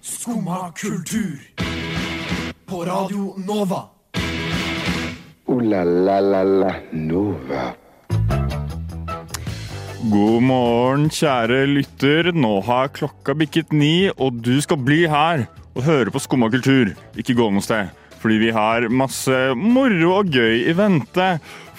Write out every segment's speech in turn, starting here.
Skumma kultur. På Radio Nova. O-la-la-la-la Nova. God morgen, kjære lytter. Nå har klokka bikket ni, og du skal bli her og høre på Skumma kultur. Ikke gå noe sted, fordi vi har masse moro og gøy i vente.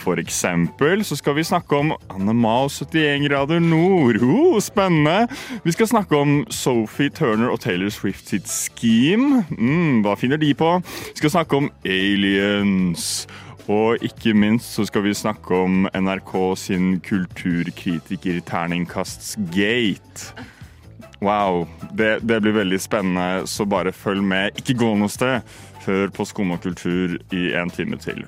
For eksempel så skal vi snakke om Anne Mao 71 grader nord. Oh, spennende! Vi skal snakke om Sophie Turner og Taylor Swift sitt Scheme. Mm, hva finner de på? Vi skal snakke om aliens. Og ikke minst så skal vi snakke om NRK sin kulturkritiker terningkasts gate. Wow, det, det blir veldig spennende, så bare følg med. Ikke gå noe sted. Hør på Skum og kultur i en time til.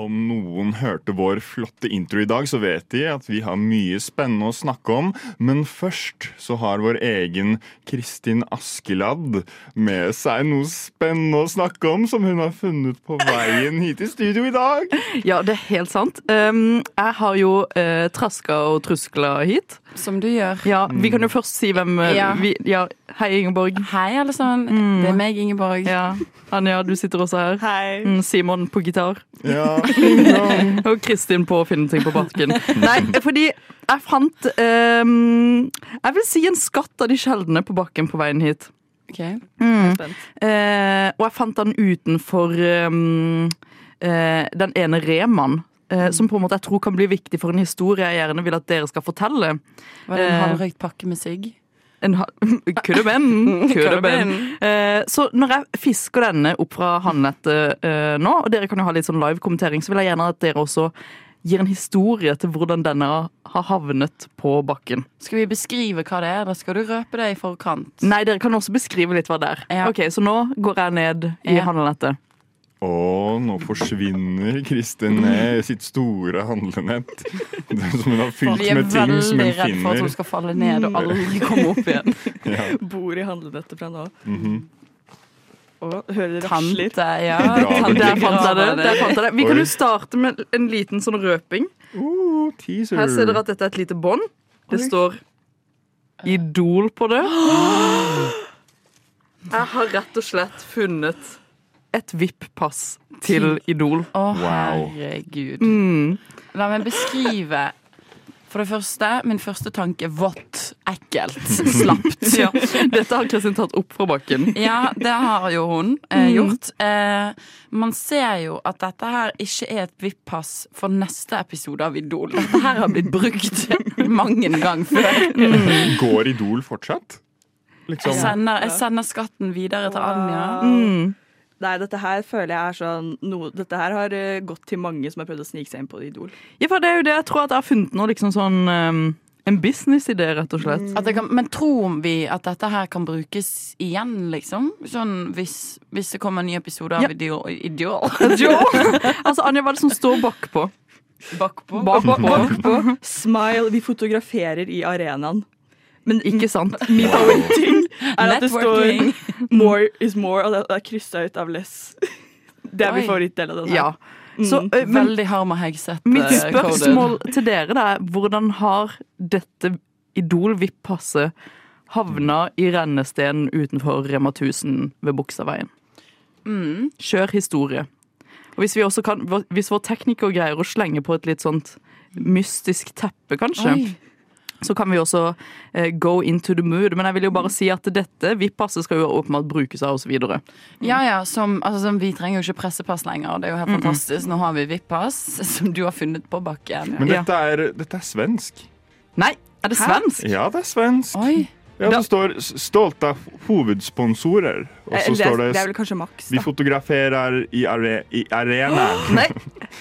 Om noen hørte vår flotte intro i dag, så vet de at vi har mye spennende å snakke om. Men først så har vår egen Kristin Askeladd med seg noe spennende å snakke om som hun har funnet på veien hit i studio i dag. Ja, det er helt sant. Um, jeg har jo uh, traska og truskla hit. Som du gjør. Ja, Vi kan jo først si hvem uh, Ja. vi ja, Hei, Ingeborg. Hei, alle sammen. Det er meg, Ingeborg. Ja, Anja, du sitter også her. Hei. Mm, Simon på gitar. Ja, Og Kristin på å finne ting på bakken. Nei, fordi jeg fant um, Jeg vil si en skatt av de sjeldne på bakken på veien hit. Ok. Spent. uh, og jeg fant den utenfor um, uh, den ene Remaen. Uh, som på en måte jeg tror kan bli viktig for en historie jeg gjerne vil at dere skal fortelle. Var det en Eh, halvrøykt pakke med sigg? En. Could have. Eh, så når jeg fisker denne opp fra handnettet eh, nå, og dere kan jo ha litt sånn live-kommentering, så vil jeg gjerne at dere også gir en historie til hvordan denne har havnet på bakken. Skal vi beskrive hva det er? Da skal du røpe det i forkant. Nei, dere kan også beskrive litt hva det er. Ja. Ok, Så nå går jeg ned i Ja. handlenettet. Og nå forsvinner Kristin ned i sitt store handlenett. Det er som hun har fylt er med ting som veldig hun redd for at hun skal falle ned og aldri komme opp igjen. Bor i handlenettet fra nå. Mhm. Og hører det rasle litt. Tante, ja. Tante Der fant jeg det. Der fant jeg det. Vi kan jo starte med en liten sånn røping. Uh, teaser. Her ser dere at dette er et lite bånd. Det står Idol på det. Jeg har rett og slett funnet et VIP-pass til Idol. Å, oh, herregud. Mm. La meg beskrive. For det første, min første tanke vått, ekkelt, slapt. Ja, dette har Kristin tatt opp fra bakken. Ja, det har jo hun eh, gjort. Eh, man ser jo at dette her ikke er et VIP-pass for neste episode av Idol. Dette her har blitt brukt mange ganger før. Går Idol fortsatt? Liksom. Jeg sender, jeg sender skatten videre til Anja. Mm. Nei, dette her føler jeg er sånn no, Dette her har eh, gått til mange som har prøvd å snike seg inn på Idol. Ja, for det er jo det jeg tror at jeg har funnet nå, liksom sånn um, En businessidé, rett og slett. At det kan, men tror vi at dette her kan brukes igjen, liksom? Sånn hvis, hvis det kommer en ny episode av Ja. Idol? Idol. Altså, Anja, hva er det som står bakpå? Bakpå? Bakpå. Smile, vi fotograferer i arenaen. Men Ikke sant? min favorittting er at det står 'more is more', og det er kryssa ut av 'less'. Det er min favorittdel av den her. Ja. Så, mm, men Veldig Harma Hegseth. mitt eh, spørsmål til dere er hvordan har dette Idol-VIP-passet havna i rennestenen utenfor Rema 1000 ved Buksaveien? Mm. Kjør historie. Og hvis, vi også kan, hvis vår tekniker greier å slenge på et litt sånt mystisk teppe, kanskje, Oi. Så kan vi også eh, go into the mood. Men jeg vil jo bare si at dette VIP-passet skal jo åpenbart brukes av oss videre. Ja, ja, som, altså, som, Vi trenger jo ikke pressepass lenger. Det er jo helt fantastisk. Nå har vi VIP-pass, som du har funnet på bakken. Men dette er, dette er svensk. Nei, er det Hæ? svensk? Ja, det er svensk. Oi. Ja, det står 'stolte hovedsponsorer'. Og Eh, så det, står det det er vel kanskje Max, 'Vi fotograferer i, are, i arena'. Nei,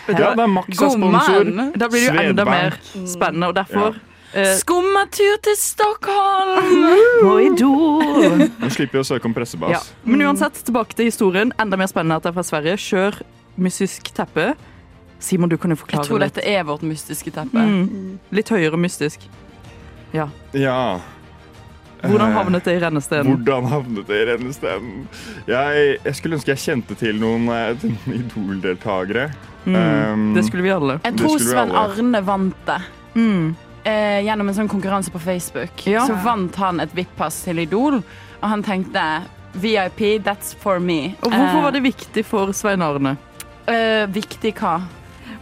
Ja, det er Max sponsor. da blir det jo enda mer spennende, og derfor Skummatur til Stockholm! på Idol! Nå slipper vi å søke om pressebas. Ja. Men uansett, tilbake til historien. Enda mer spennende at det er fra Sverige. Kjør mystisk teppe. Simon, du kan jo Jeg tror litt. dette er vårt mystiske teppe. Mm. Litt høyere mystisk. Ja. Ja. Hvordan Eh, havnet det i rennestenen? Hvordan havnet det i rennestenen? Jeg, jeg skulle ønske jeg kjente til noen, eh, noen Idol-deltakere. Mm. Um, Det skulle vi alle. Jeg tror Sven alle. Arne vant det. Mm. Eh, gjennom en sånn konkurranse på Facebook. Ja. Så vant han et VIP-pass til Idol, og han tenkte VIP, that's for me. Og hvorfor var det viktig for Svein Arne? Eh, viktig hva?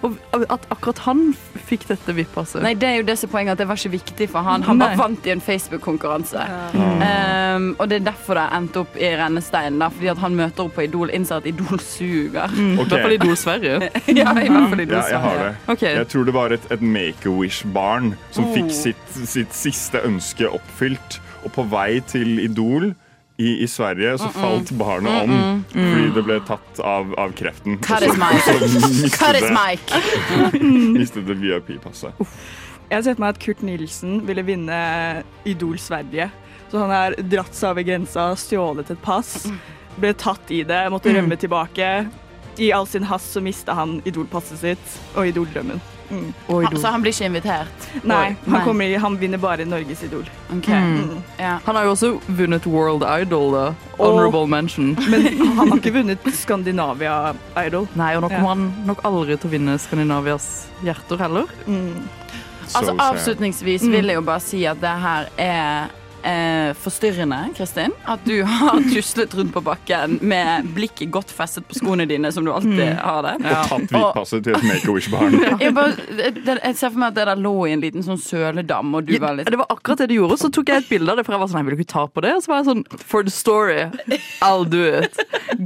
Og at akkurat han fikk dette VIP-passet? Nei, det er jo det som poenget, at det var ikke viktig for han. Han bare vant i en Facebook-konkurranse. Um, og det er derfor det endte opp i rennesteinen. Fordi at han møter opp på Idol, innser at Idol suger. Mm, I Ok. hvert fall Idol Sverige. ja, i hvert fall Idol Ja, jeg har det. Okay. Jeg tror det var et, et Make-A-Wish-barn som Oh. fikk sitt, sitt siste ønske oppfylt. Og på vei til Idol i, i Sverige så falt barnet om fordi det ble tatt av, av kreften. Cut his mic. mistet det- det VIP-passet. Jeg har sett meg at Kurt Nilsen ville vinne Idol Sverige. Så han har dratt seg over grensa, stjålet et pass, ble tatt i det, måtte rømme tilbake. I all sin hast så mista han Idol-passet sitt og Idol-drømmen. Mm. Og Han, så han blir ikke invitert? Nei, han, kommer han vinner bare Norges Idol. Okay. Mm. Ja. Han har jo også vunnet World Idol, da. Honorable mention. Men han har ikke vunnet Skandinavia Idol. Nei, og nå Ja. kommer han nok aldri til å vinne Skandinavias hjerter heller. Mm. Altså. Avslutningsvis vil jeg jo bare si at det her er eh, forstyrrende, Kristin. At du har tuslet rundt på bakken med blikket godt festet på skoene dine, som du alltid har det. Og tatt VIP-passet til et Make-A-Wish-barn. Jeg, jeg ser for meg at det der lå i en liten sånn søledam, og du Ja, var litt det var akkurat det du gjorde. Så tok jeg et bilde av det, for jeg var sånn, jeg vil ikke ta på det. Og så var jeg sånn, for the story, I'll do it.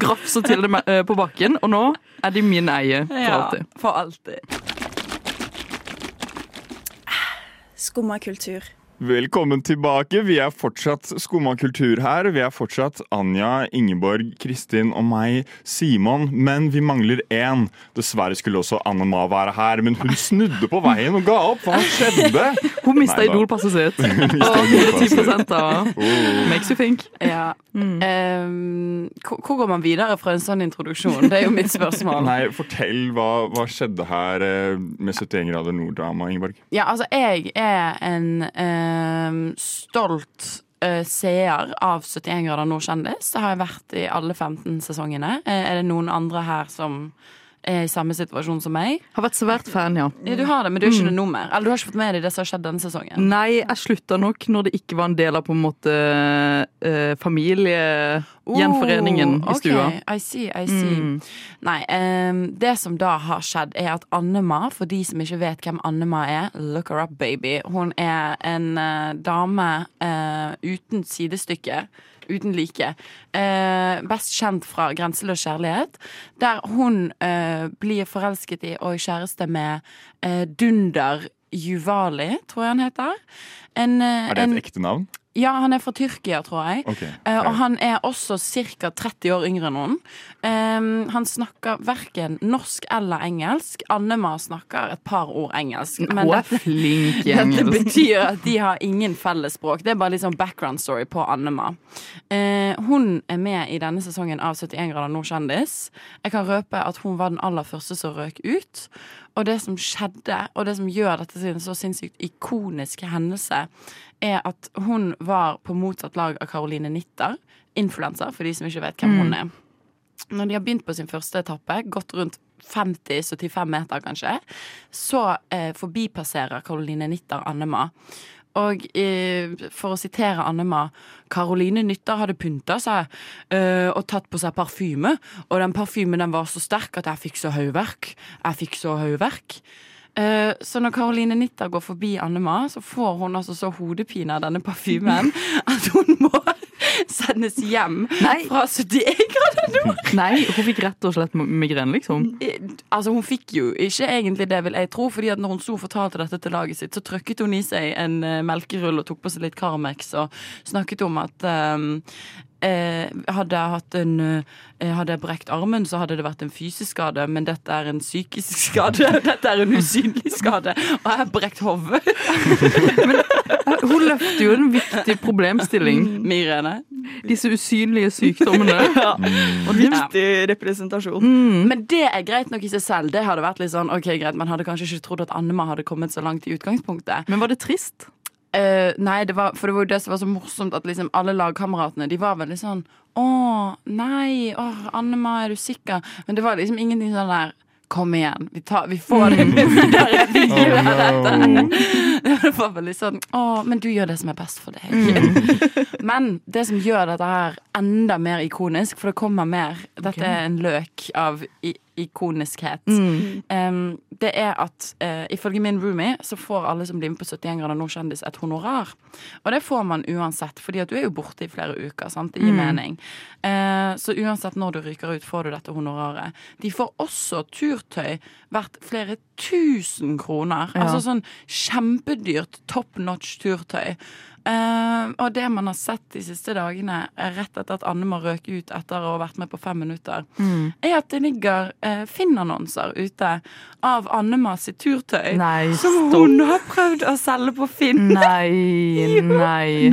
Grafsa til det eh, på bakken, og nå er de min eie for Ja, alltid. for alltid. Skumma kultur. Velkommen tilbake. Vi er fortsatt Skumma kultur her. Vi er fortsatt Anja, Ingeborg, Kristin og meg, Simon. Men vi mangler én. Dessverre skulle også Anne Ma være her, men hun snudde på veien og ga opp. Hva skjedde? Hun mista. Idol-passet sitt. Og Idol-passet 110 av Oh. makes you think. Ja. Mm. hvor, hvor går man videre fra en sånn introduksjon? Det er jo mitt spørsmål. Nei, fortell hva, hva skjedde her eh, med 71 grader nord-drama, Ingeborg. Ja, altså, jeg er en ehm, stolt eh, seer av 71 grader nord-kjendis. Det har jeg vært i alle 15 sesongene. Eh, er det noen andre her som er i samme situasjon som meg? Har vært svært fan, ja. Ja, du har det, men du er ikke det nummer. Eller du har ikke fått med deg det som har skjedd denne sesongen? Nei, jeg slutta nok når det ikke var en del av på en måte eh, familiegjenforeningen Oh, i stua. ok, I see, I see. Mm. Nei, ehm, det som da har skjedd, er at Annema, for de som ikke vet hvem Annema er, look her up, baby. Hun er en eh, dame eh, uten sidestykke. Uten like. Eh, best kjent fra 'Grenseløs kjærlighet', der hun eh, blir forelsket i og kjæreste med eh, Dunder Juvali, tror jeg han heter. En, eh, Er det en, et ekte navn? Ja, han er fra Tyrkia, tror jeg. Okay. Eh, og han er også ca. 30 år yngre enn hun. Um, han snakker verken norsk eller engelsk. Annema snakker et par ord engelsk. Men Hun er dette, flink i dette betyr at de har ingen felles språk. Det er bare litt sånn background story på Annema. Uh, hun er med i denne sesongen av 71 grader nord-kjendis. Jeg kan røpe at hun var den aller første som røk ut. Og det som skjedde, og det som gjør dette til en så sinnssykt ikonisk hendelse, er at hun var på motsatt lag av Caroline Nitter. Influenser, for de som ikke vet hvem hun er. Når de har begynt på sin første etappe, gått rundt 50-75 meter kanskje, så eh, forbipasserer Caroline Nitter Annema. Og eh, for å sitere Annema Caroline Nytter hadde pynta seg eh, og tatt på seg parfyme. Og den parfymen den var så sterk at jeg fikk så høyverk. Jeg fikk så høyverk. Eh, så når Caroline Nytter går forbi Annema, så får hun altså så hodepine av denne parfymen at hun må sendes hjem Nei. fra 71 grader nord. Nei, hun fikk rett og slett migrene, liksom. Altså Hun fikk jo ikke egentlig det, vil jeg tro. fordi at når hun så fortalte dette til laget sitt, så trykket hun i seg en eh, melkerull og tok på seg litt Carmex og snakket om at um, eh, hadde jeg hatt en eh, Hadde jeg brekt armen, så hadde det vært en fysisk skade, men dette er en psykisk skade. Dette er en usynlig skade. Og jeg har brekt hodet. Hun løfter jo en viktig problemstilling. Migrene. Disse usynlige sykdommene. Og viktig representasjon. Men det er greit nok i seg selv. Det hadde vært litt sånn, ok greit, Man hadde kanskje ikke trodd at Annema hadde kommet så langt i utgangspunktet. Men var det trist? Uh, nei, det var, for det var jo det som var så morsomt, at liksom alle lagkameratene De var veldig sånn Å, nei, å, Annema, er du sikker? Men det var liksom ingenting sånn der Kom igjen, vi, tar, vi får det videre. Vi gjør Oh, dette. no. Det var veldig sånn Å, men du gjør det som er best for deg. Men det som gjør dette her enda mer ikonisk, for det kommer mer Dette er en løk av ikoniskhet. Um, det er at uh, ifølge min roomie så får alle som blir med på 71 grader nord-kjendis et honorar. Og det får man uansett, fordi at du er jo borte i flere uker. sant? Det gir mening. Uh, så uansett når du ryker ut, får du dette honoraret. De får også turtøy verdt flere tusen kroner. Ja. Altså sånn kjempedyrt top notch turtøy. Eh, og det man har sett de siste dagene, rett etter at Anne må røke ut etter å ha vært med på Fem minutter, er at det ligger uh, Finn-annonser ute av Annema sitt turtøy. Nei, som stopp. hun har prøvd å selge på Finn. Nei, nei.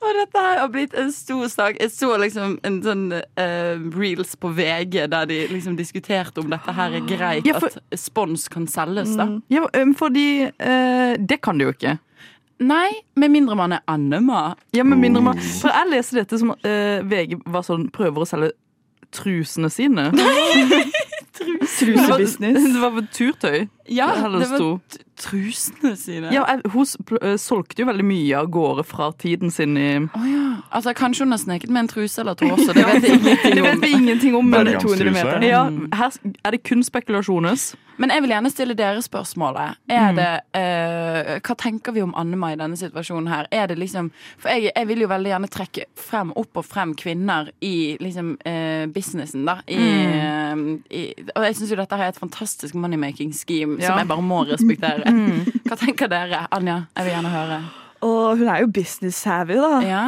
Og dette her har blitt en stor sak. Jeg så liksom en sånn uh, reels på VG der de liksom diskuterte om dette her er greit Ja, for- at spons kan selges, da. Ja, øhm, fordi Det kan det jo ikke. Nei, med mindre man er Annema. Ja, med mindre man For jeg leste dette som uh, VG var sånn prøver å selge trusene sine. Nei! Trusebusiness. Det var vel turtøy. Ja, Det var trusene sine. Ja, hun øh, solgte jo veldig mye av gårde fra tiden sin i oh, ja. Altså, kanskje hun har sneket med en truse eller to også. Det vet Det vet vi ingenting om, men, Bergamstruse. 200 meter. ja, her er det kun spekulasjones. Men jeg vil gjerne stille dere spørsmålet. Mm. Det, uh, hva tenker vi om Annema i denne situasjonen her? Er det liksom, for jeg, jeg vil jo veldig gjerne trekke frem opp og frem kvinner i liksom, uh, businessen. da. I, Mm. eh, i, og jeg syns jo dette her er et fantastisk moneymaking scheme Ja. som jeg bare må respektere. Mm. Hva tenker dere? Anja, jeg vil gjerne høre. Og hun er jo business savvy, da. Ja?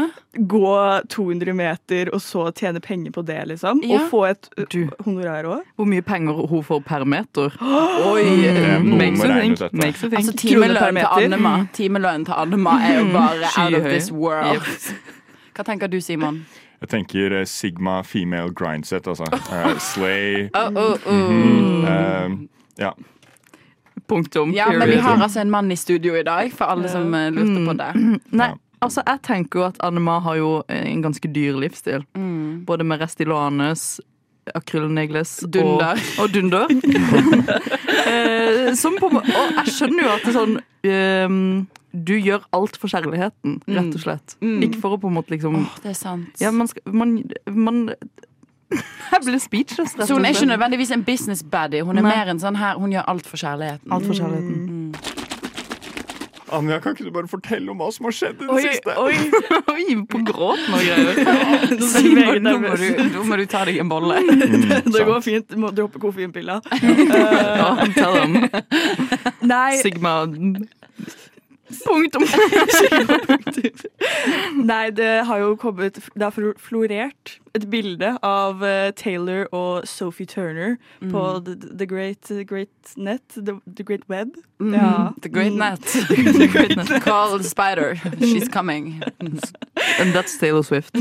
Gå 200 meter og så tjene penger på det, liksom. Ja. Og få et Du. honorar òg. Hvor mye penger hun får per meter. Oi! Mm. Makes you think. Altså, per til. Annema Timelønnen til Annema er jo bare out of this world. Yep. Hva tenker du, Simon? Jeg tenker eh, Sigma female grindset, altså. Uh, slay. Oh, oh, oh. uh, ja. Punktum. Ja, men vi har altså en mann i studio i dag, for alle som eh, lurte på det. Nei, altså jeg tenker jo at Annema har jo en ganske dyr livsstil. Mm. Både med Restylane, akrylnegles Dunder. og, og dunder. eh, som på, og jeg skjønner jo at det er sånn ehm, Du gjør alt for kjærligheten, rett og slett. Mm. Ikke for å på en måte liksom Åh, det er sant. Ja, man skal Man, man Jeg ble speechless, Så hun er ikke nødvendigvis en business baddie. Hun er Nei. mer en sånn her Hun gjør alt for kjærligheten. Alt for kjærligheten. Anja, kan ikke du bare fortelle om hva som har skjedd i det Oi, siste? oi! Oi, på gråten og greier. Nå må, du, nå må du ta deg en bolle. Mm, Det går sant. fint. Du må droppe koffeinpilla. Ja, ta dem. Nei, Sigma Punktum. nei, det har jo kommet Det har florert et bilde av eh, Taylor og Sophie Turner på the, the, great, Great Net, the, the Great Web. Mm. Ja. The great net. The great net. Call the spider. She's coming. And that's Taylor Swift.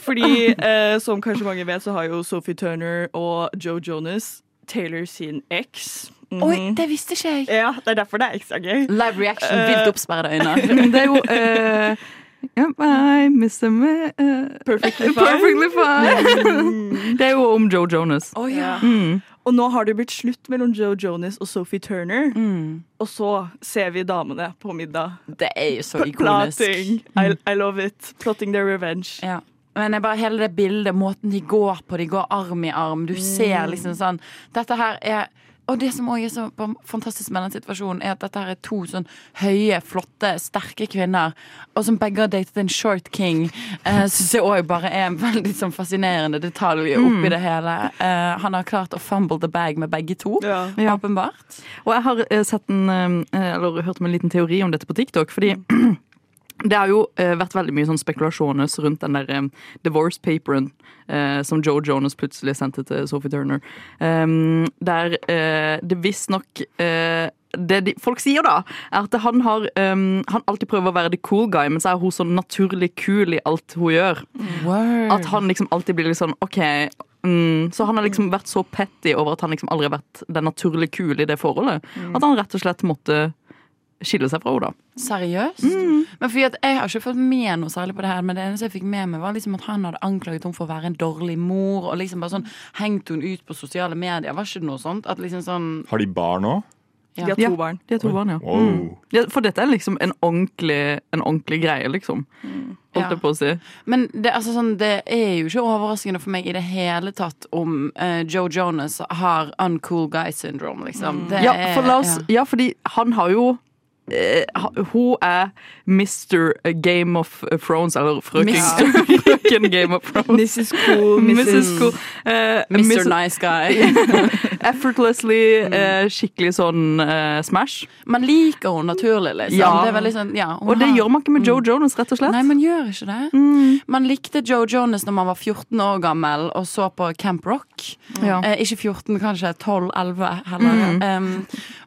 Fordi, eh, som kanskje mange vet, så har jo Sophie Turner og Joe Jonas Taylor sin eks. Mhm. Oi, det visste ikke jeg. Ja, det er derfor det er ekstra gøy. Live reaction, vilt oppsperrede øyne. Det er jo uh, I miss him uh, Perfectly fine. Perfectly fine. Det er jo om Joe Jonas. Oh, ja. Mm. Og nå har det blitt slutt mellom Joe Jonas og Sophie Turner. Mm. Og så ser vi damene på middag. Det er jo så ikonisk. Plotting. I, I love it. Plotting their revenge. Ja. Men bare, hele det bildet, måten de går på, de går arm i arm. Du ser liksom sånn Dette her er Og det som også er så fantastisk med den situasjonen, er at dette her er to sånn høye, flotte, sterke kvinner, og som begge har datet en short king. Eh, Syns jeg òg bare er en veldig sånn fascinerende detalj oppi det hele. Eh, han har klart å fumble the bag med begge to, Ja. Ja. åpenbart. Og jeg har eh, sett en, eh, eller hørt om en liten teori om dette på TikTok. Fordi det har jo eh, vært veldig mye sånn spekulasjoner rundt den der eh, divorce paperen eh, som Joe Jonas plutselig sendte til Sophie Turner. Um, der eh, det visstnok uh, det de, folk sier, da, er at han har um, Han alltid prøver å være the cool guy, men så er hun sånn naturlig kul i alt hun gjør. At han liksom alltid blir litt sånn OK. Mm, så han har liksom vært så petty over at han liksom aldri har vært den naturlig kule i det forholdet. At han rett og slett måtte skille seg fra henne. Seriøst? Men fordi at Jeg har ikke fått med noe særlig på det her, men det eneste jeg fikk med meg, var liksom at han hadde anklaget henne for å være en dårlig mor, og liksom bare sånn hengt hun ut på sosiale medier. Var ikke det noe sånt? At liksom sånn Har de barn òg? De har to barn. De har to barn, ja. Wow. Mm. ja. For dette er liksom en ordentlig, en ordentlig greie, liksom. Holdt Ja. på å si. Men det, altså sånn, det er jo ikke overraskende for meg i det hele tatt om uh, Joe Jonas har uncool guy syndrome, liksom. Det Ja, er- for la oss, ja, fordi han har jo hun er Mr. Game of Thrones, eller frøken, frøken Game of Thrones. Mrs. Cool, Mrs. Cool. Uh, Mr. Miss- Nice Guy. Effortlessly, uh, skikkelig sånn uh, smash. Man liker hun naturlig, liksom. Ja. Det sånn, ja, Og det har- gjør man ikke med Joe Jonas, rett og slett. Nei, man gjør ikke det. Mm. Man likte Joe Jonas når man var 14 år gammel og så på Camp Rock. Ja. Eh, ikke 14, kanskje 12-11 heller. Um,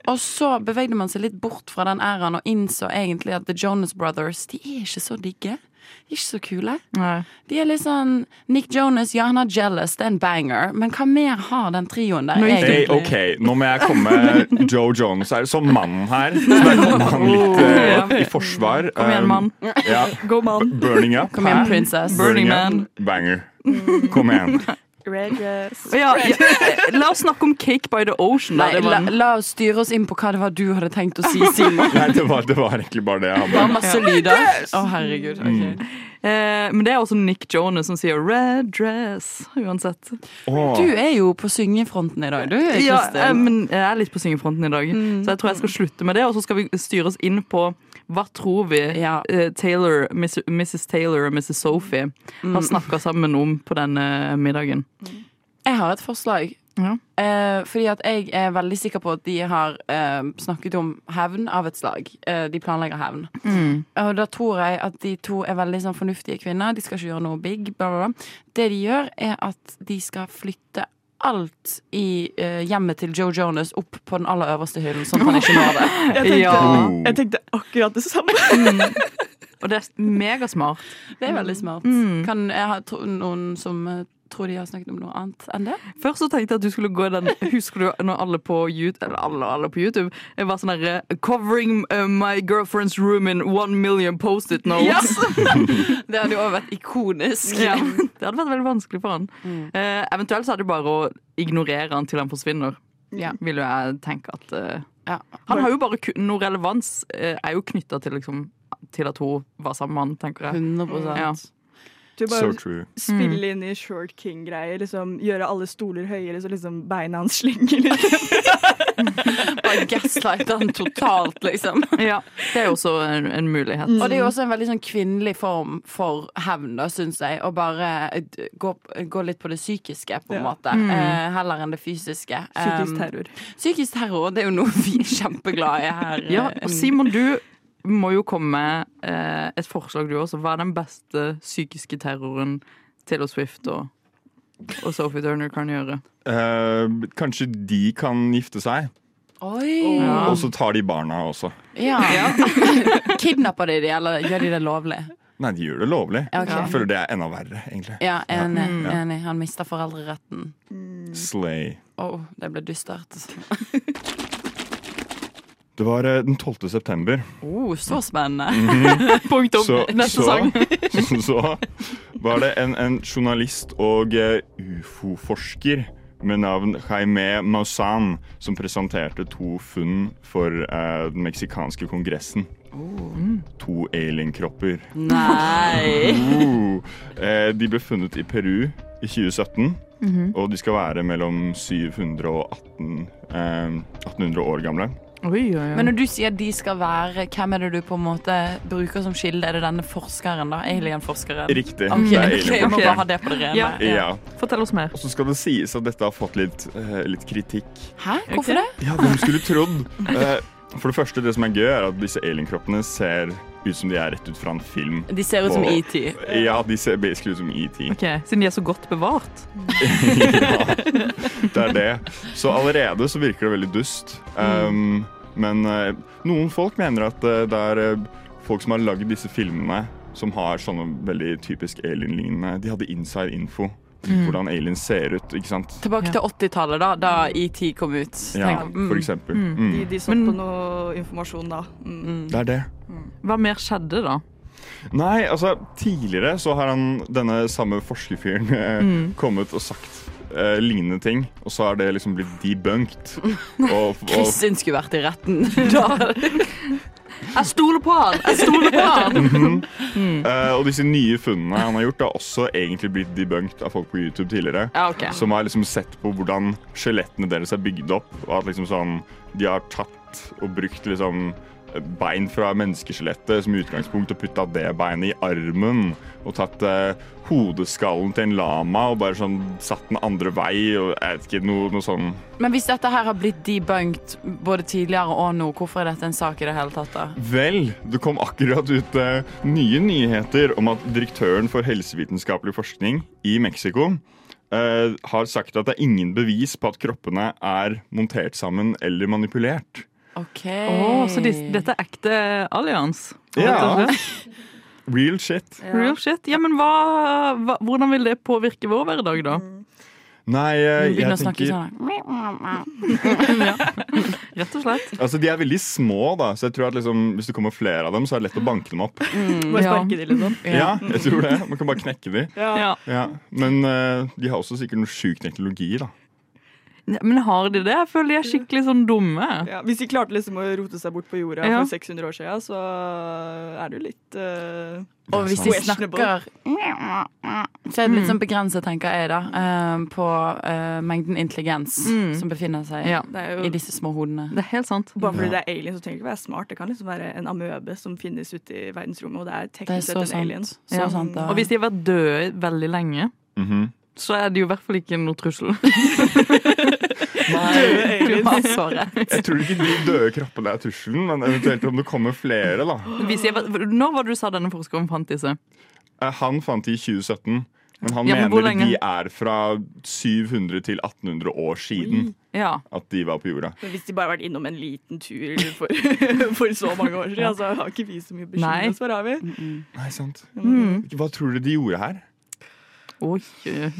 og så bevegde man seg litt bort fra den æraen og innså egentlig at The Jonas Brothers De er ikke så digge. De er ikke så kule. Nei. De er litt sånn Nick Jonas, ja, han er Jealous, det er en banger. Men hva mer har den trioen der, Men- Hey? OK, nå må jeg komme Joe Jones her som mannen her. Så der kom han litt uh, i forsvar. Kom igjen, Um, mann. Ja. Go man. Burning Up. Kom igjen, princess. Burning Burning man. Banger. Kom igjen. Red dress. Ja, ja, eh, la oss snakke om Cake by the Ocean. Nei, la, la oss styre oss inn på hva det var du hadde tenkt å si, Simon. Nei, det var, det var egentlig bare det jeg hadde. Det var masse lyder. Å, herregud. ok. Eh, men det er også Nick Jonas som sier 'red dress', uansett. Oh. Du er jo på syngefronten i dag, du, Ja, eh, men jeg er litt på syngefronten i dag, så jeg tror jeg skal slutte med det. Og så skal vi styre oss inn på hva tror vi Ja. eh, Taylor, Mrs. Taylor og Mrs. Sophie har snakka sammen om på denne middagen. Jeg har et forslag. Ja. Eh, fordi at jeg er veldig sikker på at de har eh, snakket om hevn av et slag. Eh, de planlegger hevn. Og da tror jeg at de to er veldig sånn fornuftige kvinner. De skal ikke gjøre noe big. Bla, bla, bla. Det de gjør, er at de skal flytte alt i eh, hjemmet til Joe Jonas opp på den aller øverste hyllen, sånn at han ikke når det. Jeg tenkte, Ja. jeg tenkte akkurat det samme. Og det er megasmart. Det er veldig smart. Kan jeg ha tro, noen som eh, tror de har snakket om noe annet enn det? Først så tenkte jeg at du skulle gå den Husker du når alle på YouTube Eller alle, alle på YouTube Det var sånn derre 'Covering uh, my girlfriend's room in one million post-it notes'. Det hadde jo også vært ikonisk. Ja, det hadde vært veldig vanskelig for han. Eh, eventuelt så er det bare å ignorere han til han forsvinner. Ja. Vil jo jeg tenke at eh, Ja. Han har jo bare noe relevans eh, er jo knytta til, liksom, til at hun var sammen med han, tenker jeg. 100 Ja. Du bare so spille inn i Short King-greier. Liksom, gjøre alle stoler høyere, så liksom beina hans slenger litt. Bare gaslighte han totalt, liksom. Ja, Det er jo også en, en mulighet. Og det er jo også en veldig sånn kvinnelig form for hevn, da, syns jeg. Å bare eh, gå, gå litt på det psykiske, på en Ja. måte. Eh, heller enn det fysiske. Psykisk Um. Psykisk terror, det er jo noe vi er kjempeglade i her. Ja, eh, og Simon, du må jo komme med eh, et forslag, du også. Hva er den beste psykiske terroren Taylor Swift og, og Sophie Turner kan gjøre? Eh, kanskje de kan gifte seg, Oi! Ja. og så tar de barna også. Ja. Kidnapper de de, eller gjør de det lovlig? Nei, de gjør det lovlig. Okay. Jeg føler det er enda verre, egentlig. Ja, enig. Ja. enig. Han mister foreldreretten. Slay. Å, det ble dystert. Det var eh, den 12. september. Oh, så spennende. Punktum. Så, Neste så, sang. så var det en, en journalist og eh, ufo-forsker med navn Jaime Maussan som presenterte to funn for eh, den meksikanske kongressen. To alienkropper. Nei! oh. eh, de ble funnet i Peru i 2017, og de skal være mellom 700 og 18, eh, 1800 år gamle. Oi, oi, oi. Men når du sier de skal være, hvem er det du på en måte bruker som kilde? Er det denne forskeren, da? Alien-forskeren? Riktig. Okay, det er okay, Jeg må alien. bare ha det på det rene. Ja. Ja. Fortell oss mer. Og så skal det sies at dette har fått litt, uh, litt kritikk. Hæ? Hvorfor det? Ja, hvem skulle trodd? Uh, for det første, det som er gøy, er at disse alienkroppene ser ut som de er rett ut fra en film. De ser ut som E ET. Ja, de ser basically ut som ET. Okay. Siden de er så godt bevart. ja, det er det. Så allerede så virker det veldig dust. Um, men eh, noen folk mener at eh, det er eh, folk som har lagd disse filmene, som har sånne veldig typisk alien-lignende De hadde inside info hvordan aliens ser ut. ikke sant? Tilbake til 80-tallet, da, da ET kom ut. Ja, mm. for eksempel. De, Mm. de satt Men- på noe informasjon da. Mm. Det er det. Hva mer skjedde da? Nei, altså tidligere så har han, denne samme forskerfyren kommet og sagt eh, lignende ting, og så har det liksom blitt debunked. Og, og, Kristin skulle vært i retten. Da. Jeg stoler på han! Jeg stoler på han! eh, og disse nye funnene han har gjort, har også egentlig blitt debunked av folk på YouTube tidligere. Ja, ok. Som har liksom sett på hvordan skjelettene deres er bygd opp, og at liksom sånn, de har tatt og brukt liksom bein fra menneskeskjelettet som utgangspunkt og putta det beinet i armen. Og tatt eh, hodeskallen til en lama og bare sånn satt den andre vei. og jeg vet ikke, noe, noe sånn Men hvis dette her har blitt debunked både tidligere og nå, hvorfor er dette en sak i det hele tatt? da? Vel, det kom akkurat ut eh, nye nyheter om at direktøren for helsevitenskapelig forskning i Mexico eh, har sagt at det er ingen bevis på at kroppene er montert sammen eller manipulert. Ok. Åh, så de, dette er ekte allians? Ja. Real shit. Real shit. Ja, men hva, hva, hvordan vil det påvirke vår hverdag, da? Nei, jeg, jeg tenker sånn. Rett og slett. Altså, De er veldig små, da, så jeg tror at liksom, hvis det kommer flere av dem, så er det lett å banke dem opp. Bare Ja. sparke de, sånn? Ja, jeg tror det. Man kan bare knekke de. Ja. Ja. Ja. Men uh, de har også sikkert noe sjuk teknologi, da. Men har de det? Jeg føler de er skikkelig sånn dumme. Ja, hvis de klarte liksom å rote seg bort på jorda Ja. for 600 år siden, så er det jo litt uh, Og hvis de snakker Så er det litt sånn begrenset, tenker jeg, da, uh, på uh, mengden intelligens som befinner seg Ja, er i disse små hodene. det er helt sant. Bare fordi det er alien, så trenger det ikke være smart. Det kan liksom være en amøbe som finnes ute i verdensrommet, og det er teknisk sett en alien. Så Ja. sant. Og hvis de har vært døde veldig lenge, Mhm. Så er det jo i hvert fall ikke noe trussel. Nei, Du har så rett. Jeg tror ikke de døde kroppene er trusselen, men eventuelt om det kommer flere. da. Når var det du sa denne forskeren fant disse? Eh, Han fant de i 2017, men han Ja, men mener de er fra 700 til 1800 år siden Ja. at de var på jorda. Men hvis de bare har vært innom en liten tur for, for så mange år siden, så har ikke vi så mye oss har vi? Nei, sant. Mm. Hva tror du de gjorde her? Oi.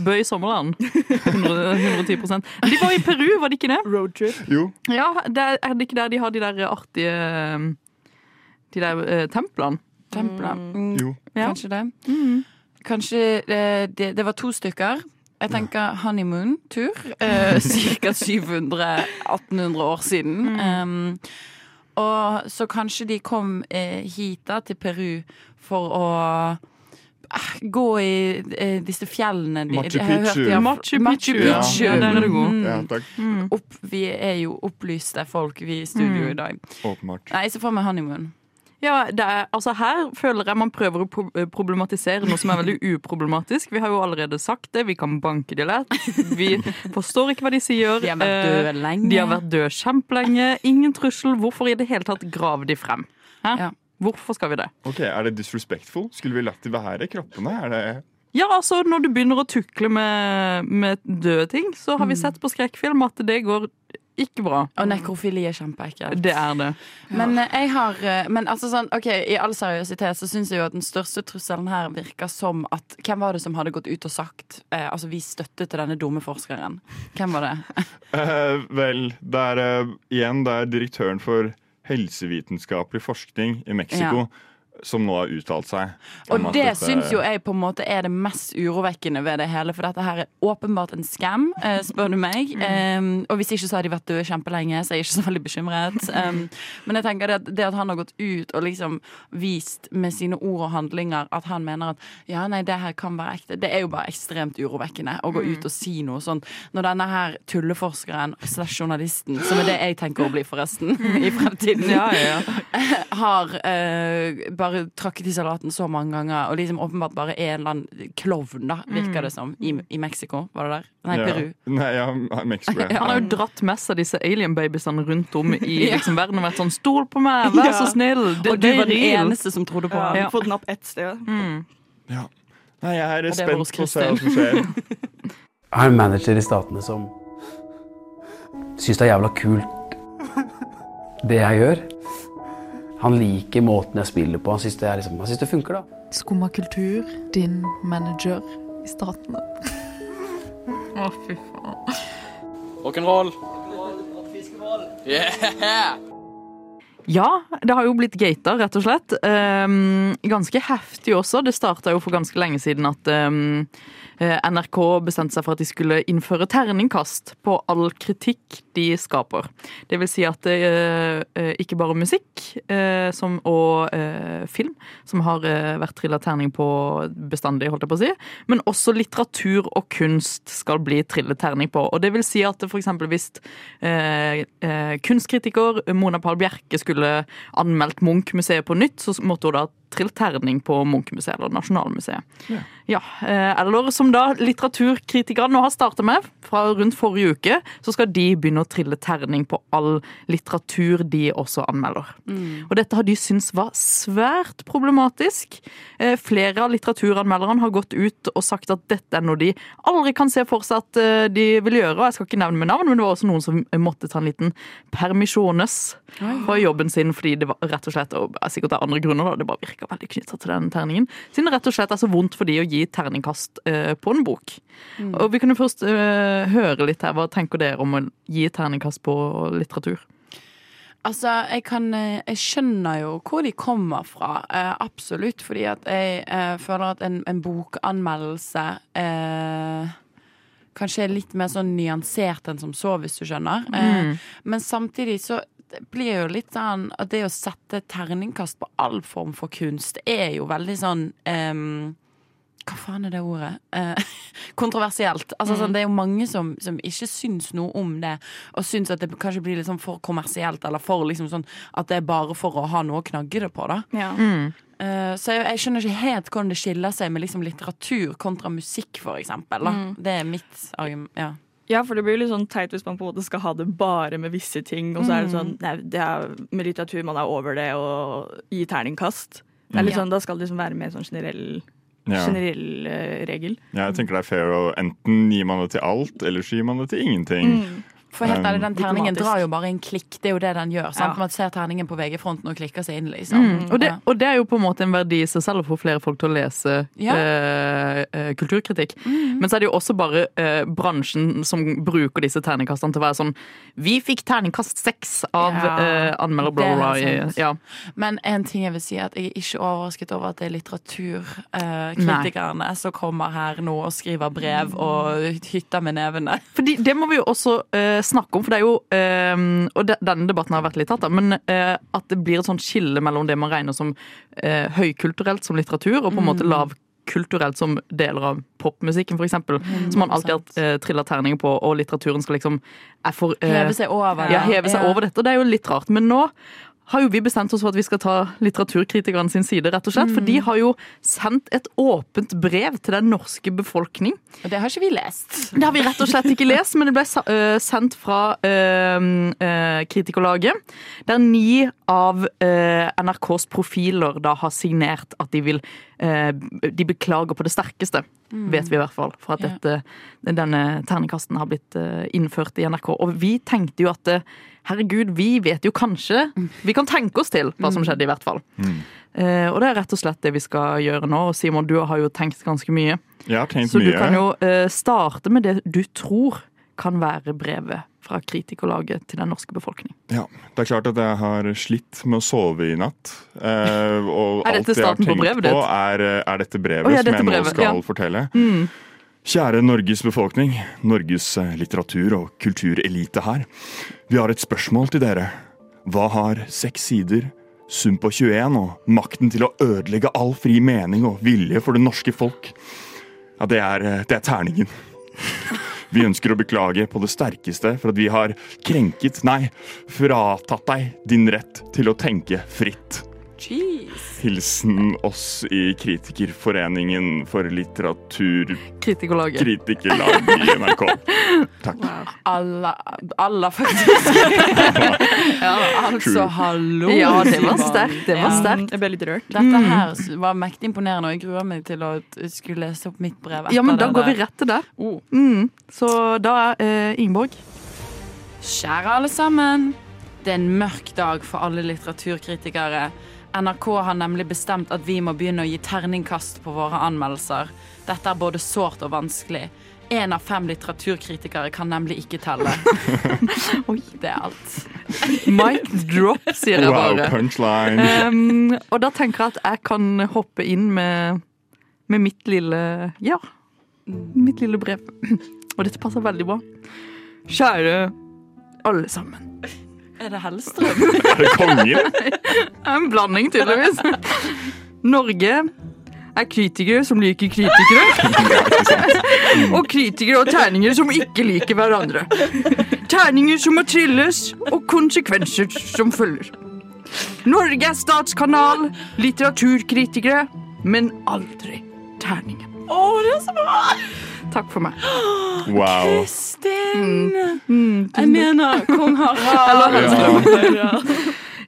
Bøy i sommerland. 110 Men De var i Peru, var det ikke det? Roadtrip. Jo, Ja, er, det ikke der de har de der artige De der eh, templene? Templene. Mm, jo. Ja. Kanskje det. Kanskje eh, det, det var to stykker. Jeg tenker honeymoon-tur. Eh, Ca. 700-1800 år siden. Um, og så kanskje de kom eh, hit da, til Peru for å eh, gå i eh, disse fjellene de, Machu jeg Picchu. har- Machu Picchu, ja. Picchu. Ja, der er du god. Mm. Ja, takk. Opp, vi er jo opplyste folk, vi i studio i dag. Åpenbart. Nei, så får vi honeymoon. Ja, det er, altså Her føler jeg man prøver å eh, problematisere noe som er veldig uproblematisk. Vi har jo allerede sagt det, vi kan banke de lett. Vi forstår ikke hva de sier. De har vært Eh, døde lenge. De har vært døde kjempelenge. Ingen trussel. Hvorfor i det hele tatt grave de frem? Hæ? Ja. Hvorfor skal vi det? Ok, Er det disrespectful? Skulle vi latt de være kroppene? Er det Ja, altså Når du begynner å tukle med, med døde ting, så har vi sett på skrekkfilm at det går ikke bra. Og nekrofili er kjempeekkelt. Det er det. Men eh, jeg har eh, Men altså sånn, ok, i all seriøsitet så syns jeg jo at den største trusselen her virker som at Hvem var det som hadde gått ut og sagt eh, Altså vi støttet til denne dumme forskeren? Hvem var det? Eh, Vel, det er eh, igjen det er direktøren for helsevitenskapelig forskning i Mexico som nå har uttalt seg. Og det dette- syns jo jeg på en måte er det mest urovekkende ved det hele. For dette her er åpenbart en scam, eh, spør du meg. Um, og hvis ikke så har de vært døde kjempelenge, så er jeg ikke så veldig bekymret. Um, men jeg tenker det at, det at han har gått ut og liksom vist med sine ord og handlinger at han mener at ja, nei, det her kan være ekte, det er jo bare ekstremt urovekkende å gå ut og si noe sånt. Når denne her tulleforskeren slash journalisten, som er det jeg tenker å bli forresten, i fremtiden, Ja, ja, ja. har eh, bare trakket i salaten så mange ganger, og liksom åpenbart bare er en eller annen klovn, da, virker det som, i, i Mexico. Var det der? Nei, ja. Peru. Nei, ja, Mexico. ja. Han har jo dratt med seg disse alien-babysene rundt om i liksom, verden og vært sånn 'Stol på meg, vær så snill'. Det, Og du var den eneste som trodde på Ja, ham. har fått den opp ett sted. Ja. Nei, jeg er det spent på å se hva som skjer. Jeg har en manager i Statene som syns det er jævla kult det jeg gjør. Han liker måten jeg spiller på. Han syns det, er liksom, det funker, da. Skumma kultur, din manager i Statene. Å, fy faen. Rock'n'roll. Yeah! Ja, det har jo blitt gata, rett og slett. Um, ganske heftig også. Det starta jo for ganske lenge siden at um, NRK bestemte seg for at de skulle innføre terningkast på all kritikk de skaper. Det vil si at uh, ikke bare musikk uh, som, og uh, film, som har vært trilla terning på bestandig, holdt jeg på å si, men også litteratur og kunst skal bli trillet terning på. Og det vil si at eksempel hvis kunstkritiker Mona Pahl Bjerke skulle anmeldt Munch-museet på nytt, så måtte hun da trill terning på Munchmuseet eller Nasjonalmuseet. Ja. Ja, Eller som da litteraturkritikerne nå har starta med, fra rundt forrige uke, så skal de begynne å trille terning på all litteratur de også anmelder. Og dette har de syntes var svært problematisk. Eh, Flere av litteraturanmelderne har gått ut og sagt at dette er noe de aldri kan se for seg at eh, de vil gjøre. og Jeg skal ikke nevne med navn, men det var også noen som måtte ta en liten permisjones fra jobben sin fordi det var rett og slett, og sikkert av andre grunner, da, det bare virka veldig knytta til den terningen. Siden det rett og slett er så vondt for de å gi terningkast eh, på en bok. Og vi kunne først eh, høre litt her. Hva tenker dere om å gi terningkast på litteratur? Altså, jeg kan eh, Jeg skjønner jo hvor de kommer fra, eh, absolutt. Fordi at jeg eh, føler at en, en bokanmeldelse eh, kanskje er litt mer sånn nyansert enn som så, hvis du skjønner. Eh, men samtidig så det blir jo litt sånn at det å sette terningkast på all form for kunst er jo veldig sånn um, hva faen er det ordet? Eh, kontroversielt. Altså, sånn, det er jo mange som, som ikke syns noe om det, og syns at det kanskje blir litt sånn for kommersielt, eller for liksom sånn at det er bare for å ha noe å knagge det på, da. Ja. Eh, så jeg, jeg skjønner ikke helt hvordan det skiller seg med liksom litteratur kontra musikk, for eksempel. Da. Det er mitt argument. Ja. Ja, for det blir jo litt sånn teit hvis man på en måte skal ha det bare med visse ting, og så er det sånn Nei, det er med litteratur man er over det og gi terningkast. Det er litt sånn, Da skal det liksom være mer sånn generell, Ja. generell eh, regel. Jeg tenker det er fair å enten gi man det til alt, eller så gir man det til ingenting. For helt ærlig, den terningen drar jo bare en klikk. Det er jo det den gjør. Sant? Ja. Man ser terningen på VG-fronten og klikker seg inn, liksom. Mm. Og, det, og det er jo på en måte en verdi i seg selv å få flere folk til å lese Ja. Mm. eh, kulturkritikk. kulturkritikk. Men så er det jo også bare eh, bransjen som bruker disse terningkastene til å være sånn Vi fikk terningkast seks av Ja, eh, anmelder bla, bla, bla. Ja. Men en ting jeg vil si, er at jeg er ikke overrasket over at det er litteraturkritikerne som kommer her nå og skriver brev og hytter med nevene. Fordi det må vi jo også eh, snakke om, for det er jo eh, Og de, denne debatten har vært litt tatt, da, men eh, at det blir et sånt skille mellom det man regner som eh, høykulturelt som litteratur, og på en måte lavkulturelt som deler av popmusikken, f.eks. Som man alltid har eh, trilla terninger på, og litteraturen skal liksom for, eh, Heve seg over. Ja, heve seg over dette. Det er jo litt rart. Men nå har jo vi bestemt oss for at vi skal ta litteraturkritikerne sin side, rett og slett. For de har jo sendt et åpent brev til den norske befolkning. Og det har ikke vi lest. Det har vi rett og slett ikke lest, men det ble sendt fra Kritikerlaget. Der ni av NRKs profiler da har signert at de vil De beklager på det sterkeste, vet vi i hvert fall, for at dette, denne terningkasten har blitt øh, innført i NRK. Og vi tenkte jo at øh, herregud, vi vet jo kanskje Vi kan tenke oss til hva som skjedde, i hvert fall. Mm. og det er rett og slett det vi skal gjøre nå. Og Simon, du har jo tenkt ganske mye. Jeg har tenkt Så du kan jo eh, starte med det du tror kan være brevet fra kritikerlaget til den norske befolkning. Ja, Det er klart at jeg har slitt med å sove i natt. Eh, og Er dette alt jeg har tenkt på brevet på, er, eh, er dette brevet oh, ja, som jeg jeg nå skal ja. Mm. fortelle. Kjære Norges befolkning, Norges eh, litteratur- og kulturelite her. Vi har et spørsmål til dere. Hva har seks sider, sum på 21 og makten til å ødelegge all fri mening og vilje for det norske folk? Ja, det er, eh, det er terningen. Vi ønsker å beklage på det sterkeste for at vi har krenket, nei, fratatt deg din rett til å tenke fritt. Jeez. Hilsen oss i Kritikerforeningen for litteratur Kritikerlaget. Kritikerlag i NRK. Takk. Alle, alla faktisk. ja, altså, hallo. Ja, det var sterkt. Det var Ja. sterkt. Jeg ble litt rørt. Dette her var mektig imponerende, og jeg gruer meg til å skulle lese opp mitt brev. Ja, men da det går vi rett til det. Oh. Mm. Så da, uh, Ingeborg Kjære alle sammen. Det er en mørk dag for alle litteraturkritikere. NRK har nemlig bestemt at vi må begynne å gi terningkast på våre anmeldelser. Dette er både sårt og vanskelig. En av fem litteraturkritikere kan nemlig ikke telle. Oi, det er alt. Mic drop, sier jeg Wow, bare. punchline. Um, og da tenker jeg at jeg kan hoppe inn med, med mitt lille Ja, mitt lille brev. Og dette passer veldig bra. Kjære alle sammen. Er det Hellstrøm? Er det kongen? En blanding, tydeligvis. Norge er kritikere som liker kritikere. og kritikere og terninger som ikke liker hverandre. Terninger som må trilles, og konsekvenser som følger. Norge er statskanal, litteraturkritikere, men aldri terningen. Å, det er så bra! Takk for meg. Wow. Kristin! Mm, Jeg mener kong Harald. Eller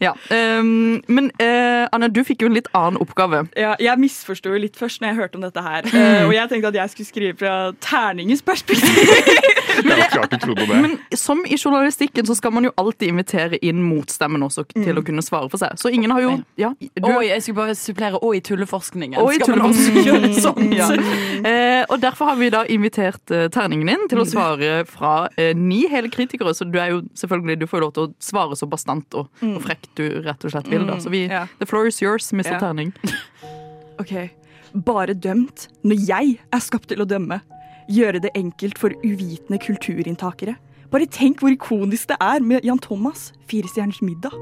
Ja, um, men uh, Anne, du fikk jo en litt annen oppgave. Ja, jeg misforsto litt først når jeg hørte om dette her. Uh, og jeg tenkte at jeg skulle skrive fra terningens perspektiv. Det klart du trodde det. Men som i journalistikken så skal man jo alltid invitere inn motstemmen også til å kunne svare for seg. Så ingen har jo ja, du, Oi, jeg skulle bare supplere og i tulleforskningen. Og i tulleforskningen. sånt? Ja. Eh, og derfor har vi da invitert eh, terningen din til å svare fra eh, ni hele kritikere. Så du er jo selvfølgelig, du får jo lov til å svare så bastant og, og frekt du rett og slett vil. da. Så vi, yeah. the floor is yours, Mr. Yeah. Terning. Ok, Bare dømt når jeg er skapt til å dømme. Gjøre det enkelt for uvitende kulturinntakere. Bare tenk hvor ikonisk det er med Jan Thomas, Firestjerners middag.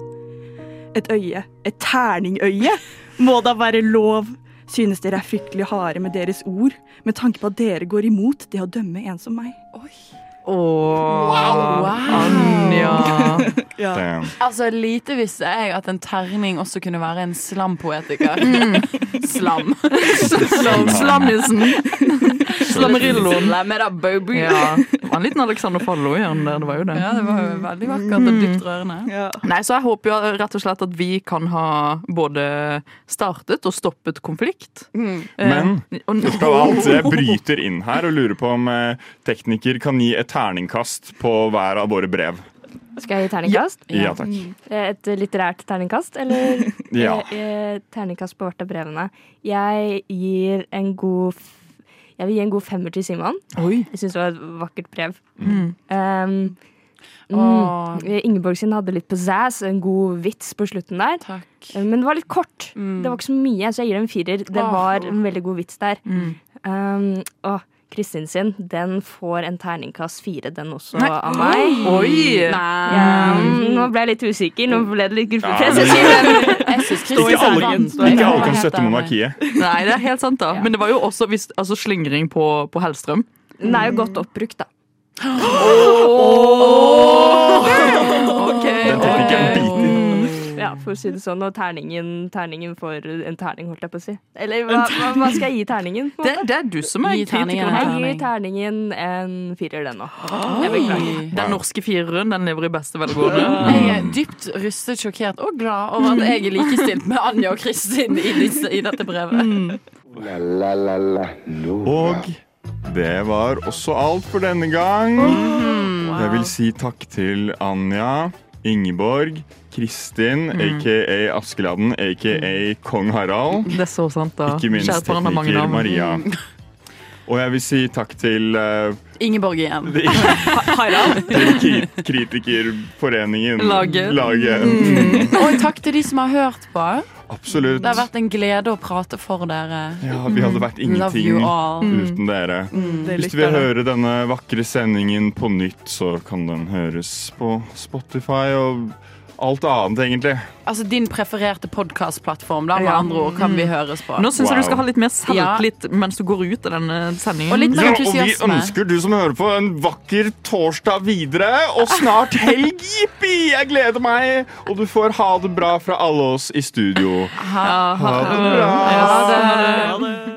Et øye, et terningøye, må da være lov. Synes dere er fryktelig harde med deres ord, med tanke på at dere går imot det å dømme en som meg. Åh, Anja. ja. Altså, Lite visste jeg at en terning også kunne være en slampoetiker. Slam. Slam-. Slammerilloen. Slam da, baby. Ja. Var en liten Alexander Fallo i den der, det var jo det. Ja, det var jo veldig vakkert og dypt rørende. Ja. Nei, så jeg håper jo rett og slett at vi kan ha både startet og stoppet konflikt. Men Eh, først av alt, jeg bryter inn her og lurer på om eh, tekniker kan gi et terningkast på hver av våre brev. Skal jeg gi terningkast? Ja takk. Et litterært terningkast, eller Ja. eh, eh, terningkast på hvert av brevene? Jeg gir en god Jeg vil gi en god femmer til Simon. Oi. Jeg syns det var et vakkert brev. Mm. Um, mm, Ingeborg sin hadde litt pizzazz, en god vits på slutten der. Takk. Eh, Men det var litt kort. Mm. Det var ikke så mye, så jeg gir det en firer. Det Åh. var en veldig god vits der. Mm. Um, og Kristin sin, den får en terningkast fire, den også, Nei. av meg. Oi! Ja, nå ble jeg litt usikker. Nå ble det litt gruppepress. men- det. Jeg syns Ikke alle, ikke alle kan støtte monarkiet. Nei, det er helt sant, da. Men det var jo også altså, slingring på, på Hellstrøm. Den er jo godt oppbrukt, da. Ok, for å si det sånn. Og terningen, terningen for en terning, holdt jeg på å si. Eller hva, hva, hva skal jeg gi terningen? Det, det er du som er kritikeren. Jeg gir terningen en firer, den òg. Den norske fireren den lever i beste velgående. Jeg er dypt rystet, sjokkert og glad over at jeg er likestilt med Anja og Kristin i, disse, i dette brevet. La la la la Og det var også alt for denne gang. Jeg vil si takk til Anja, Ingeborg, Kristin, aka Askeladden, aka Kong Harald. Det er så sant, da. Ikke minst tekniker navn. Maria. Og jeg vil si takk til uh, Ingeborg igjen. Harald. til Kritikerforeningen. Laget. Laget. Og takk til de som har hørt på. Absolutt. Det har vært en glede å prate for dere. Ja, vi hadde vært ingenting uten dere. Mm. Hvis du vil høre denne vakre sendingen på nytt, så kan den høres på Spotify og alt annet, egentlig. Altså din prefererte podkastplattform, med Ja. andre ord, kan vi høres på. Nå syns jeg du skal ha litt mer selvtillit mens du går ut av denne sendingen. Og litt mer Ja, og vi ønsker du som hører på, en vakker torsdag videre, og snart helg. Jippi! Jeg gleder meg! Og du får ha det bra fra alle oss i studio. Ha, Ha det bra! ha det. Ha det.